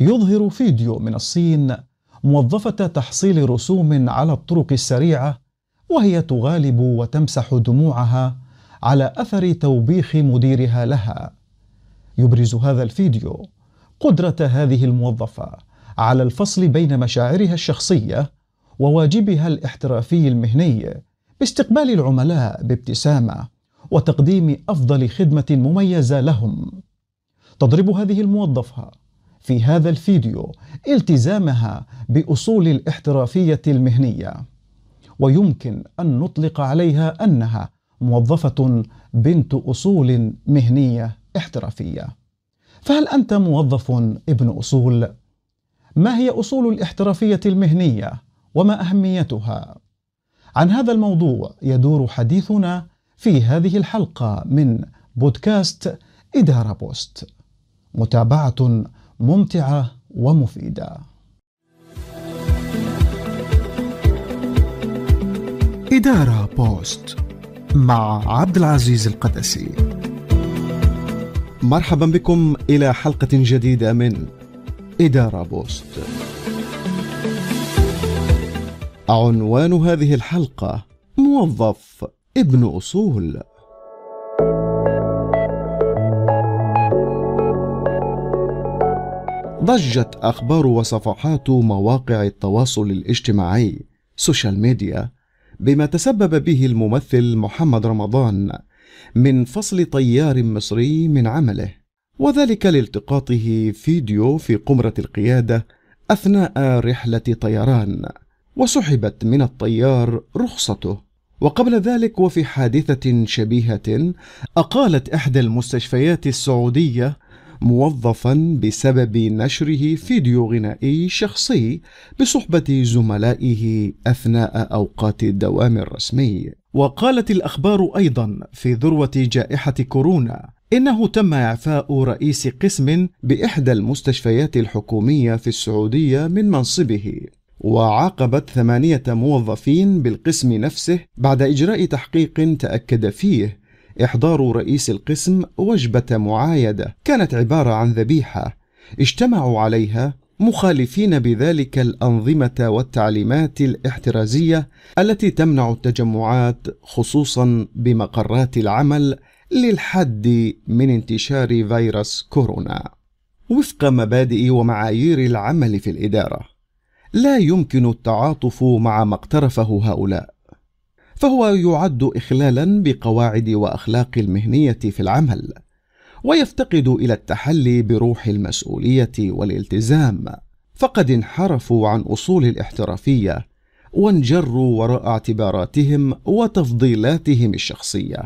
يظهر فيديو من الصين موظفة تحصيل رسوم على الطرق السريعة وهي تغالب وتمسح دموعها على أثر توبيخ مديرها لها. يبرز هذا الفيديو قدرة هذه الموظفة على الفصل بين مشاعرها الشخصية وواجبها الاحترافي المهني باستقبال العملاء بابتسامة وتقديم أفضل خدمة مميزة لهم. تضرب هذه الموظفة في هذا الفيديو التزامها بأصول الاحترافية المهنية. ويمكن أن نطلق عليها أنها موظفة بنت أصول مهنية احترافية. فهل أنت موظف ابن أصول؟ ما هي أصول الاحترافية المهنية؟ وما أهميتها؟ عن هذا الموضوع يدور حديثنا في هذه الحلقة من بودكاست إدارة بوست. متابعة ممتعة ومفيدة. إدارة بوست مع عبد العزيز القدسي. مرحبا بكم إلى حلقة جديدة من إدارة بوست. عنوان هذه الحلقة موظف ابن أصول. ضجت أخبار وصفحات مواقع التواصل الاجتماعي social media بما تسبب به الممثل محمد رمضان من فصل طيار مصري من عمله وذلك لالتقاطه فيديو في قمرة القيادة أثناء رحلة طيران وسحبت من الطيار رخصته. وقبل ذلك وفي حادثة شبيهة أقالت إحدى المستشفيات السعودية موظفا بسبب نشره فيديو غنائي شخصي بصحبة زملائه أثناء أوقات الدوام الرسمي. وقالت الأخبار أيضا في ذروة جائحة كورونا إنه تم إعفاء رئيس قسم بإحدى المستشفيات الحكومية في السعودية من منصبه وعاقبت ثمانية موظفين بالقسم نفسه بعد إجراء تحقيق تأكد فيه إحضار رئيس القسم وجبة معايدة كانت عبارة عن ذبيحة اجتمعوا عليها مخالفين بذلك الأنظمة والتعليمات الاحترازية التي تمنع التجمعات خصوصا بمقرات العمل للحد من انتشار فيروس كورونا. وفق مبادئ ومعايير العمل في الإدارة، لا يمكن التعاطف مع ما اقترفه هؤلاء. فهو يعد اخلالا بقواعد وأخلاق المهنية في العمل ويفتقد إلى التحلي بروح المسؤولية والالتزام. فقد انحرفوا عن أصول الاحترافية وانجروا وراء اعتباراتهم وتفضيلاتهم الشخصية.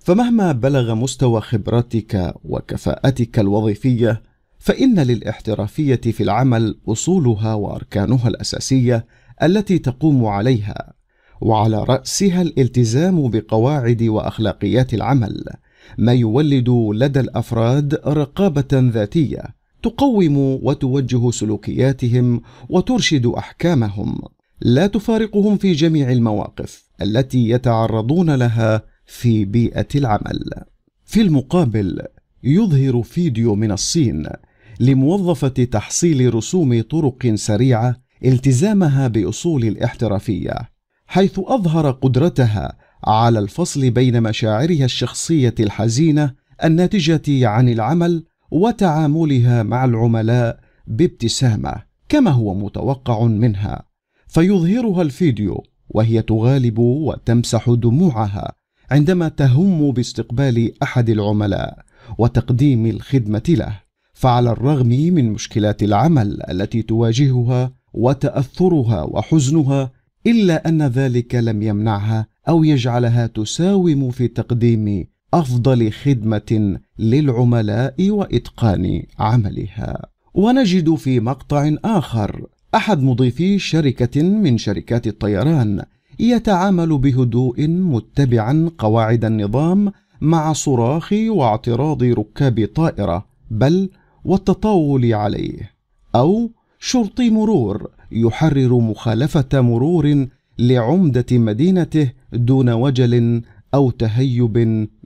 فمهما بلغ مستوى خبرتك وكفاءتك الوظيفية فإن للاحترافية في العمل أصولها وأركانها الأساسية التي تقوم عليها. وعلى رأسها الالتزام بقواعد وأخلاقيات العمل ما يولد لدى الأفراد رقابة ذاتية تقوم وتوجه سلوكياتهم وترشد أحكامهم. لا تفارقهم في جميع المواقف التي يتعرضون لها في بيئة العمل. في المقابل يظهر فيديو من الصين لموظفة تحصيل رسوم طرق سريعة التزامها بأصول الاحترافية. حيث أظهر قدرتها على الفصل بين مشاعرها الشخصية الحزينة الناتجة عن العمل وتعاملها مع العملاء بابتسامة كما هو متوقع منها. فيظهرها الفيديو وهي تغالب وتمسح دموعها عندما تهم باستقبال أحد العملاء وتقديم الخدمة له. فعلى الرغم من مشكلات العمل التي تواجهها وتأثرها وحزنها إلا أن ذلك لم يمنعها أو يجعلها تساوم في تقديم أفضل خدمة للعملاء وإتقان عملها. ونجد في مقطع آخر أحد مضيفي شركة من شركات الطيران يتعامل بهدوء متبعا قواعد النظام مع صراخ واعتراض ركاب طائرة بل والتطاول عليه أو شرطي مرور يحرر مخالفة مرور لعمدة مدينته دون وجل أو تهيب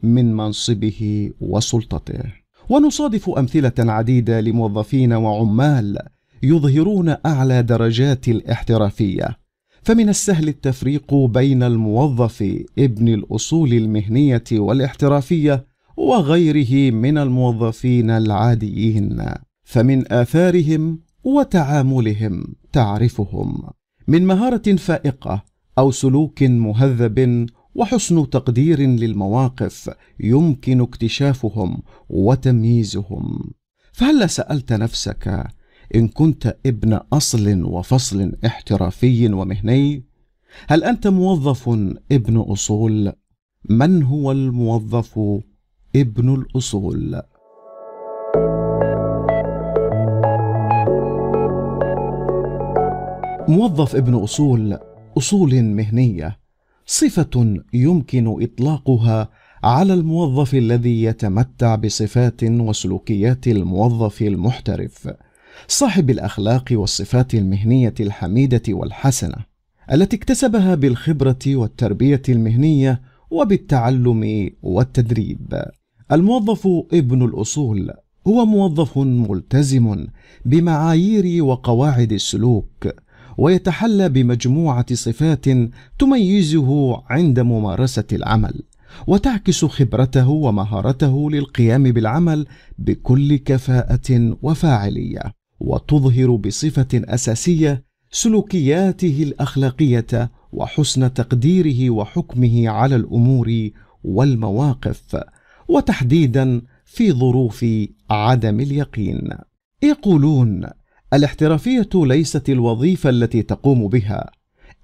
من منصبه وسلطته. ونصادف أمثلة عديدة لموظفين وعمال يظهرون أعلى درجات الاحترافية. فمن السهل التفريق بين الموظف ابن الأصول المهنية والاحترافية وغيره من الموظفين العاديين. فمن آثارهم وتعاملهم تعرفهم من مهارة فائقة أو سلوك مهذب وحسن تقدير للمواقف يمكن اكتشافهم وتمييزهم. فهل سألت نفسك إن كنت ابن أصل وفصل احترافي ومهني؟ هل أنت موظف ابن أصول؟ من هو الموظف ابن الأصول؟ موظف ابن أصول أصول مهنية صفة يمكن إطلاقها على الموظف الذي يتمتع بصفات وسلوكيات الموظف المحترف صاحب الأخلاق والصفات المهنية الحميدة والحسنة التي اكتسبها بالخبرة والتربية المهنية وبالتعلم والتدريب. الموظف ابن الأصول هو موظف ملتزم بمعايير وقواعد السلوك ويتحلى بمجموعة صفات تميزه عند ممارسة العمل وتعكس خبرته ومهارته للقيام بالعمل بكل كفاءة وفاعلية وتظهر بصفة أساسية سلوكياته الأخلاقية وحسن تقديره وحكمه على الأمور والمواقف وتحديدا في ظروف عدم اليقين. يقولون الاحترافية ليست الوظيفة التي تقوم بها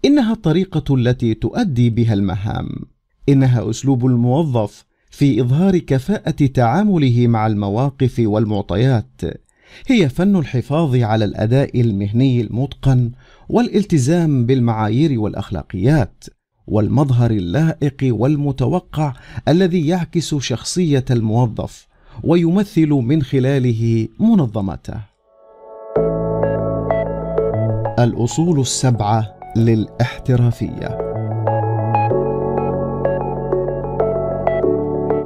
إنها الطريقة التي تؤدي بها المهام. إنها أسلوب الموظف في إظهار كفاءة تعامله مع المواقف والمعطيات. هي فن الحفاظ على الأداء المهني المتقن والالتزام بالمعايير والأخلاقيات والمظهر اللائق والمتوقع الذي يعكس شخصية الموظف ويمثل من خلاله منظمته. الأصول السبعة للاحترافية.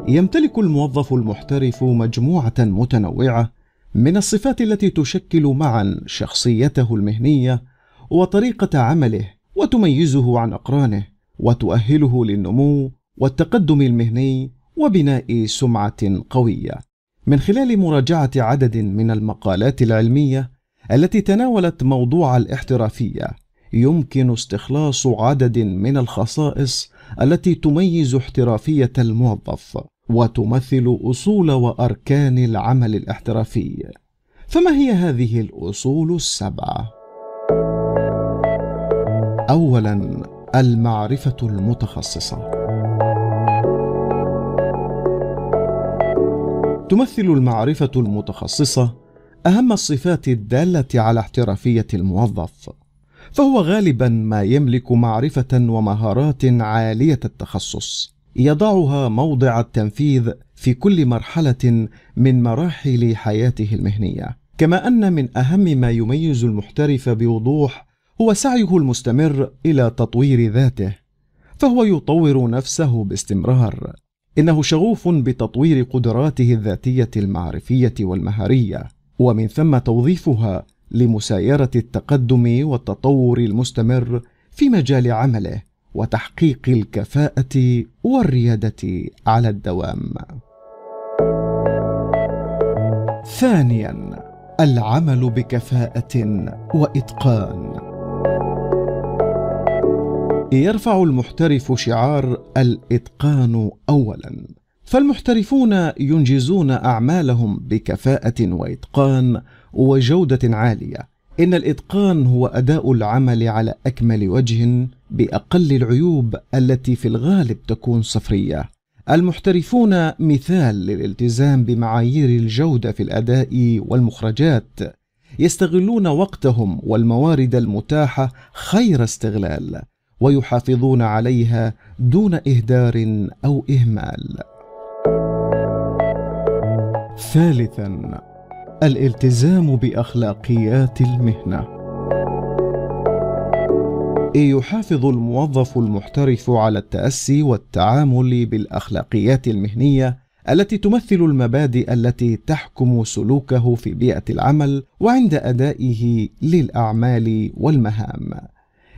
يمتلك الموظف المحترف مجموعة متنوعة من الصفات التي تشكل معا شخصيته المهنية وطريقة عمله وتميزه عن أقرانه وتؤهله للنمو والتقدم المهني وبناء سمعة قوية. من خلال مراجعة عدد من المقالات العلمية التي تناولت موضوع الاحترافية. يمكن استخلاص عدد من الخصائص التي تميز احترافية الموظف وتمثل أصول وأركان العمل الاحترافي. فما هي هذه الأصول السبعة؟ اولا المعرفة المتخصصة. تمثل المعرفة المتخصصة أهم الصفات الدالة على احترافية الموظف فهو غالبا ما يملك معرفة ومهارات عالية التخصص. يضعها موضع التنفيذ في كل مرحلة من مراحل حياته المهنية. كما أن من أهم ما يميز المحترف بوضوح هو سعيه المستمر إلى تطوير ذاته فهو يطور نفسه باستمرار. إنه شغوف بتطوير قدراته الذاتية المعرفية والمهارية. ومن ثم توظيفها لمسايرة التقدم والتطور المستمر في مجال عمله وتحقيق الكفاءة والريادة على الدوام. ثانيا العمل بكفاءة وإتقان. يرفع المحترف شعار الإتقان اولا. فالمحترفون ينجزون أعمالهم بكفاءة وإتقان وجودة عالية. إن الإتقان هو أداء العمل على أكمل وجه بأقل العيوب التي في الغالب تكون صفرية. المحترفون مثال للالتزام بمعايير الجودة في الأداء والمخرجات. يستغلون وقتهم والموارد المتاحة خير استغلال ويحافظون عليها دون إهدار أو إهمال. ثالثا الالتزام بأخلاقيات المهنة. يحافظ الموظف المحترف على التأسي والتعامل بالأخلاقيات المهنية التي تمثل المبادئ التي تحكم سلوكه في بيئة العمل وعند أدائه للأعمال والمهام؟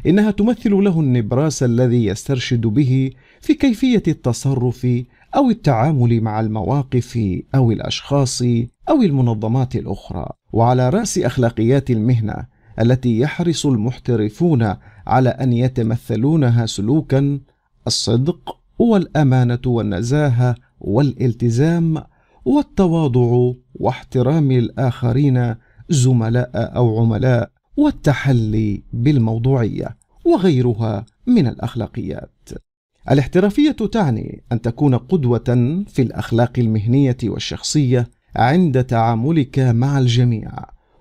إنها تمثل له النبراس الذي يسترشد به في كيفية التصرف أو التعامل مع المواقف أو الأشخاص أو المنظمات الأخرى. وعلى رأس أخلاقيات المهنة التي يحرص المحترفون على أن يتمثلونها سلوكا الصدق والأمانة والنزاهة والالتزام والتواضع واحترام الآخرين زملاء أو عملاء والتحلي بالموضوعية وغيرها من الأخلاقيات. الاحترافية تعني أن تكون قدوة في الأخلاق المهنية والشخصية عند تعاملك مع الجميع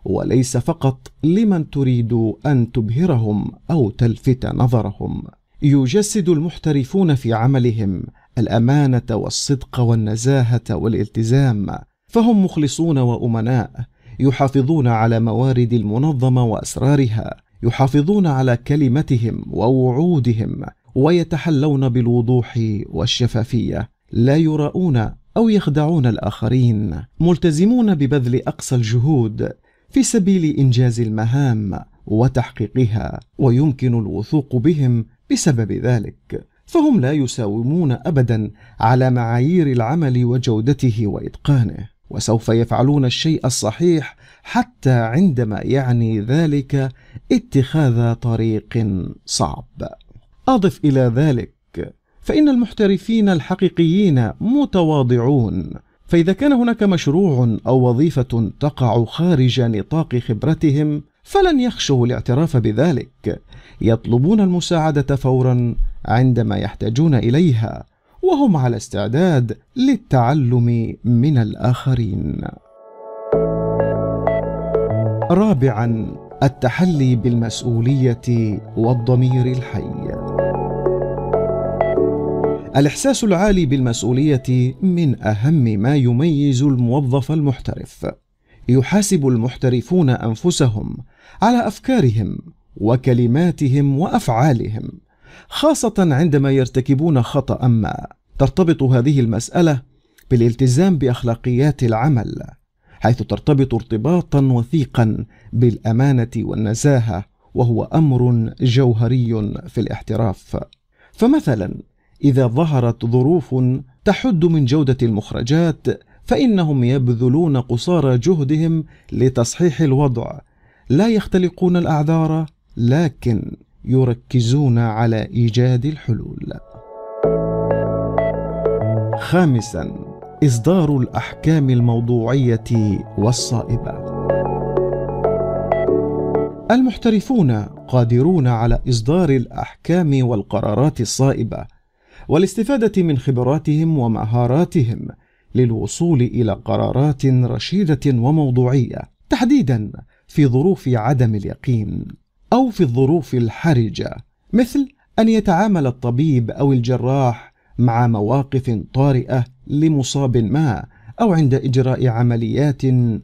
وليس فقط لمن تريد أن تبهرهم أو تلفت نظرهم. يجسد المحترفون في عملهم الأمانة والصدق والنزاهة والالتزام فهم مخلصون وأمناء يحافظون على موارد المنظمة وأسرارها يحافظون على كلمتهم ووعودهم ويتحلون بالوضوح والشفافية. لا يراؤون أو يخدعون الآخرين. ملتزمون ببذل أقصى الجهود في سبيل إنجاز المهام وتحقيقها ويمكن الوثوق بهم بسبب ذلك. فهم لا يساومون ابدا على معايير العمل وجودته وإتقانه. وسوف يفعلون الشيء الصحيح حتى عندما يعني ذلك اتخاذ طريق صعب. أضف إلى ذلك فإن المحترفين الحقيقيين متواضعون. فإذا كان هناك مشروع أو وظيفة تقع خارج نطاق خبرتهم فلن يخشوا الاعتراف بذلك. يطلبون المساعدة فورا عندما يحتاجون إليها وهم على استعداد للتعلم من الآخرين. رابعا التحلي بالمسؤولية والضمير الحي. الإحساس العالي بالمسؤولية من أهم ما يميز الموظف المحترف. يحاسب المحترفون أنفسهم على أفكارهم وكلماتهم وأفعالهم خاصة عندما يرتكبون خطأ ما ترتبط هذه المسألة بالالتزام بأخلاقيات العمل حيث ترتبط ارتباطا وثيقا بالأمانة والنزاهة وهو أمر جوهري في الاحتراف. فمثلا إذا ظهرت ظروف تحد من جودة المخرجات فإنهم يبذلون قصارى جهدهم لتصحيح الوضع. لا يختلقون الأعذار لكن يركزون على إيجاد الحلول. خامسا إصدار الأحكام الموضوعية والصائبة. المحترفون قادرون على إصدار الأحكام والقرارات الصائبة. والاستفادة من خبراتهم ومهاراتهم للوصول إلى قرارات رشيدة وموضوعية تحديدا في ظروف عدم اليقين أو في الظروف الحرجة مثل أن يتعامل الطبيب أو الجراح مع مواقف طارئة لمصاب ما أو عند إجراء عمليات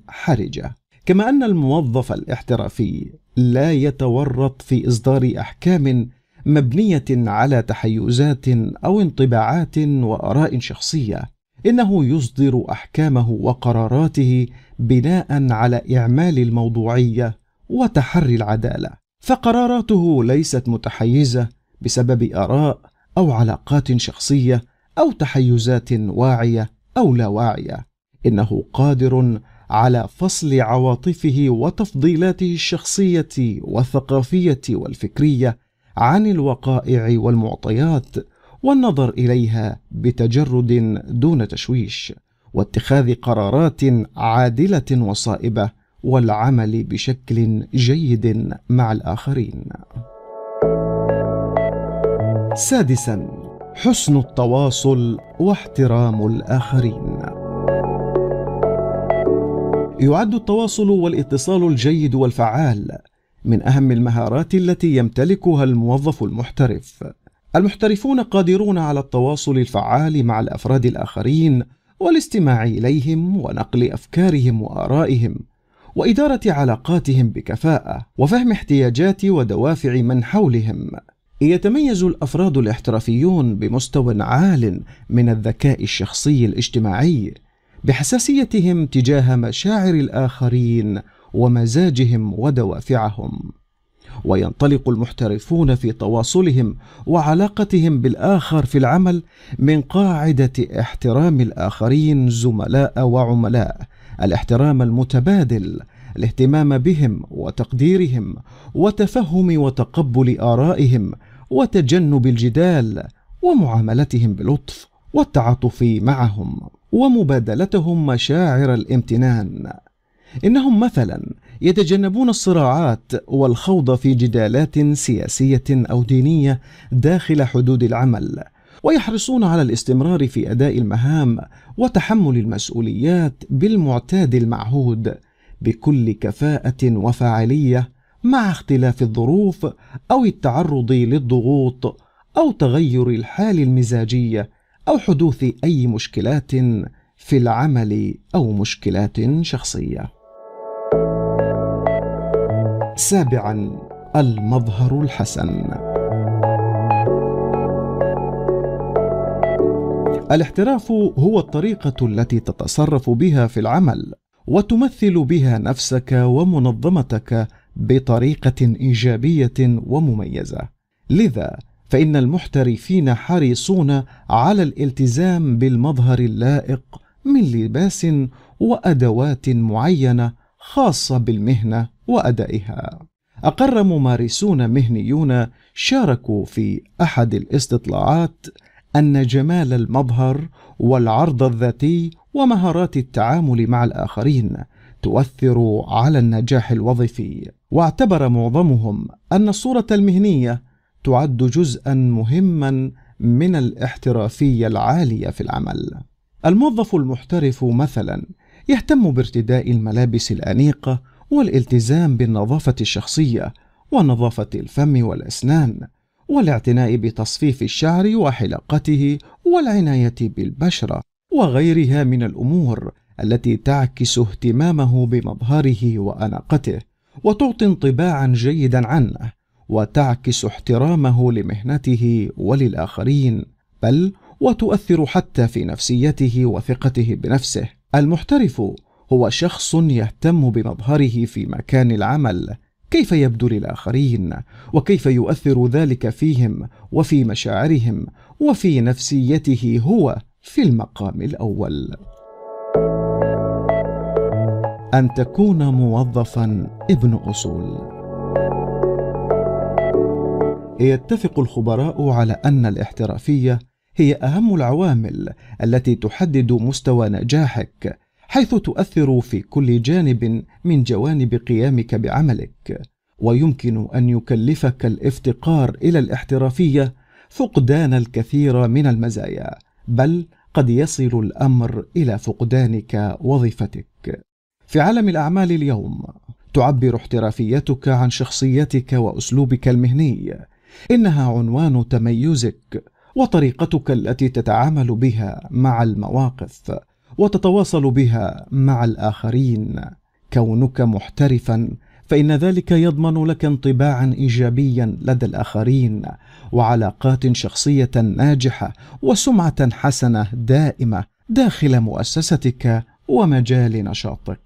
حرجة. كما أن الموظف الاحترافي لا يتورط في إصدار أحكام مبنية على تحيزات أو انطباعات وآراء شخصية. إنه يصدر أحكامه وقراراته بناء على إعمال الموضوعية وتحري العدالة. فقراراته ليست متحيزة بسبب آراء أو علاقات شخصية أو تحيزات واعية أو لا واعية. إنه قادر على فصل عواطفه وتفضيلاته الشخصية والثقافية والفكرية عن الوقائع والمعطيات والنظر إليها بتجرد دون تشويش واتخاذ قرارات عادلة وصائبة والعمل بشكل جيد مع الآخرين. سادسا حسن التواصل واحترام الآخرين. يعد التواصل والاتصال الجيد والفعال من أهم المهارات التي يمتلكها الموظف المحترف. المحترفون قادرون على التواصل الفعال مع الأفراد الآخرين والاستماع إليهم ونقل أفكارهم وآرائهم وإدارة علاقاتهم بكفاءة وفهم احتياجات ودوافع من حولهم. يتميز الأفراد الاحترافيون بمستوى عال من الذكاء الشخصي الاجتماعي بحساسيتهم تجاه مشاعر الآخرين ومزاجهم ودوافعهم. وينطلق المحترفون في تواصلهم وعلاقتهم بالآخر في العمل من قاعدة احترام الآخرين زملاء وعملاء الاحترام المتبادل الاهتمام بهم وتقديرهم وتفهم وتقبل آرائهم وتجنب الجدال ومعاملتهم بلطف والتعاطف معهم ومبادلتهم مشاعر الامتنان. إنهم مثلا يتجنبون الصراعات والخوض في جدالات سياسية أو دينية داخل حدود العمل ويحرصون على الاستمرار في أداء المهام وتحمل المسؤوليات بالمعتاد المعهود بكل كفاءة وفاعلية مع اختلاف الظروف أو التعرض للضغوط أو تغير الحال المزاجيه أو حدوث أي مشكلات في العمل أو مشكلات شخصية. سابعا المظهر الحسن. الاحتراف هو الطريقة التي تتصرف بها في العمل وتمثل بها نفسك ومنظمتك بطريقة إيجابية ومميزة. لذا فإن المحترفين حريصون على الالتزام بالمظهر اللائق من لباس وأدوات معينة خاصة بالمهنة. وأدائها. أقر ممارسون مهنيون شاركوا في أحد الاستطلاعات أن جمال المظهر والعرض الذاتي ومهارات التعامل مع الآخرين تؤثر على النجاح الوظيفي. واعتبر معظمهم أن الصورة المهنية تعد جزءا مهما من الاحترافية العالية في العمل. الموظف المحترف مثلا يهتم بارتداء الملابس الأنيقة والالتزام بالنظافة الشخصية ونظافة الفم والأسنان والاعتناء بتصفيف الشعر وحلقته والعناية بالبشرة وغيرها من الأمور التي تعكس اهتمامه بمظهره وأناقته وتعطي انطباعا جيدا عنه وتعكس احترامه لمهنته وللآخرين بل وتؤثر حتى في نفسيته وثقته بنفسه. المحترف هو شخص يهتم بمظهره في مكان العمل. كيف يبدو للآخرين؟ وكيف يؤثر ذلك فيهم وفي مشاعرهم وفي نفسيته هو في المقام الأول؟ أن تكون موظفا ابن أصول. يتفق الخبراء على أن الاحترافية هي أهم العوامل التي تحدد مستوى نجاحك. حيث تؤثر في كل جانب من جوانب قيامك بعملك ويمكن أن يكلفك الافتقار إلى الاحترافية فقدان الكثير من المزايا بل قد يصل الأمر إلى فقدانك وظيفتك. في عالم الأعمال اليوم تعبر احترافيتك عن شخصيتك وأسلوبك المهني. إنها عنوان تميزك وطريقتك التي تتعامل بها مع المواقف. وتتواصل بها مع الآخرين. كونك محترفا فإن ذلك يضمن لك انطباعا ايجابيا لدى الآخرين وعلاقات شخصية ناجحة وسمعة حسنة دائمة داخل مؤسستك ومجال نشاطك.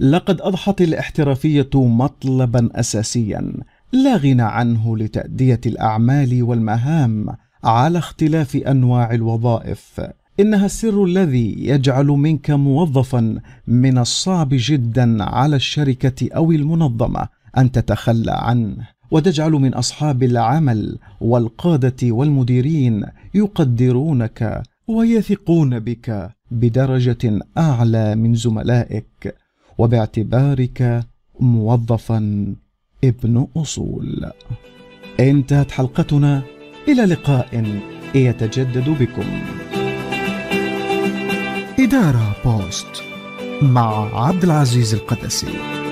لقد أضحت الاحترافية مطلبا اساسيا لا غنى عنه لتأدية الأعمال والمهام على اختلاف أنواع الوظائف. إنها السر الذي يجعل منك موظفا من الصعب جدا على الشركة أو المنظمة أن تتخلى عنه. وتجعل من أصحاب العمل والقادة والمديرين يقدرونك ويثقون بك بدرجة أعلى من زملائك. وباعتبارك موظفا ابن أصول. انتهت حلقتنا إلى لقاء يتجدد بكم. إدارة بوست مع عبد العزيز القدسي.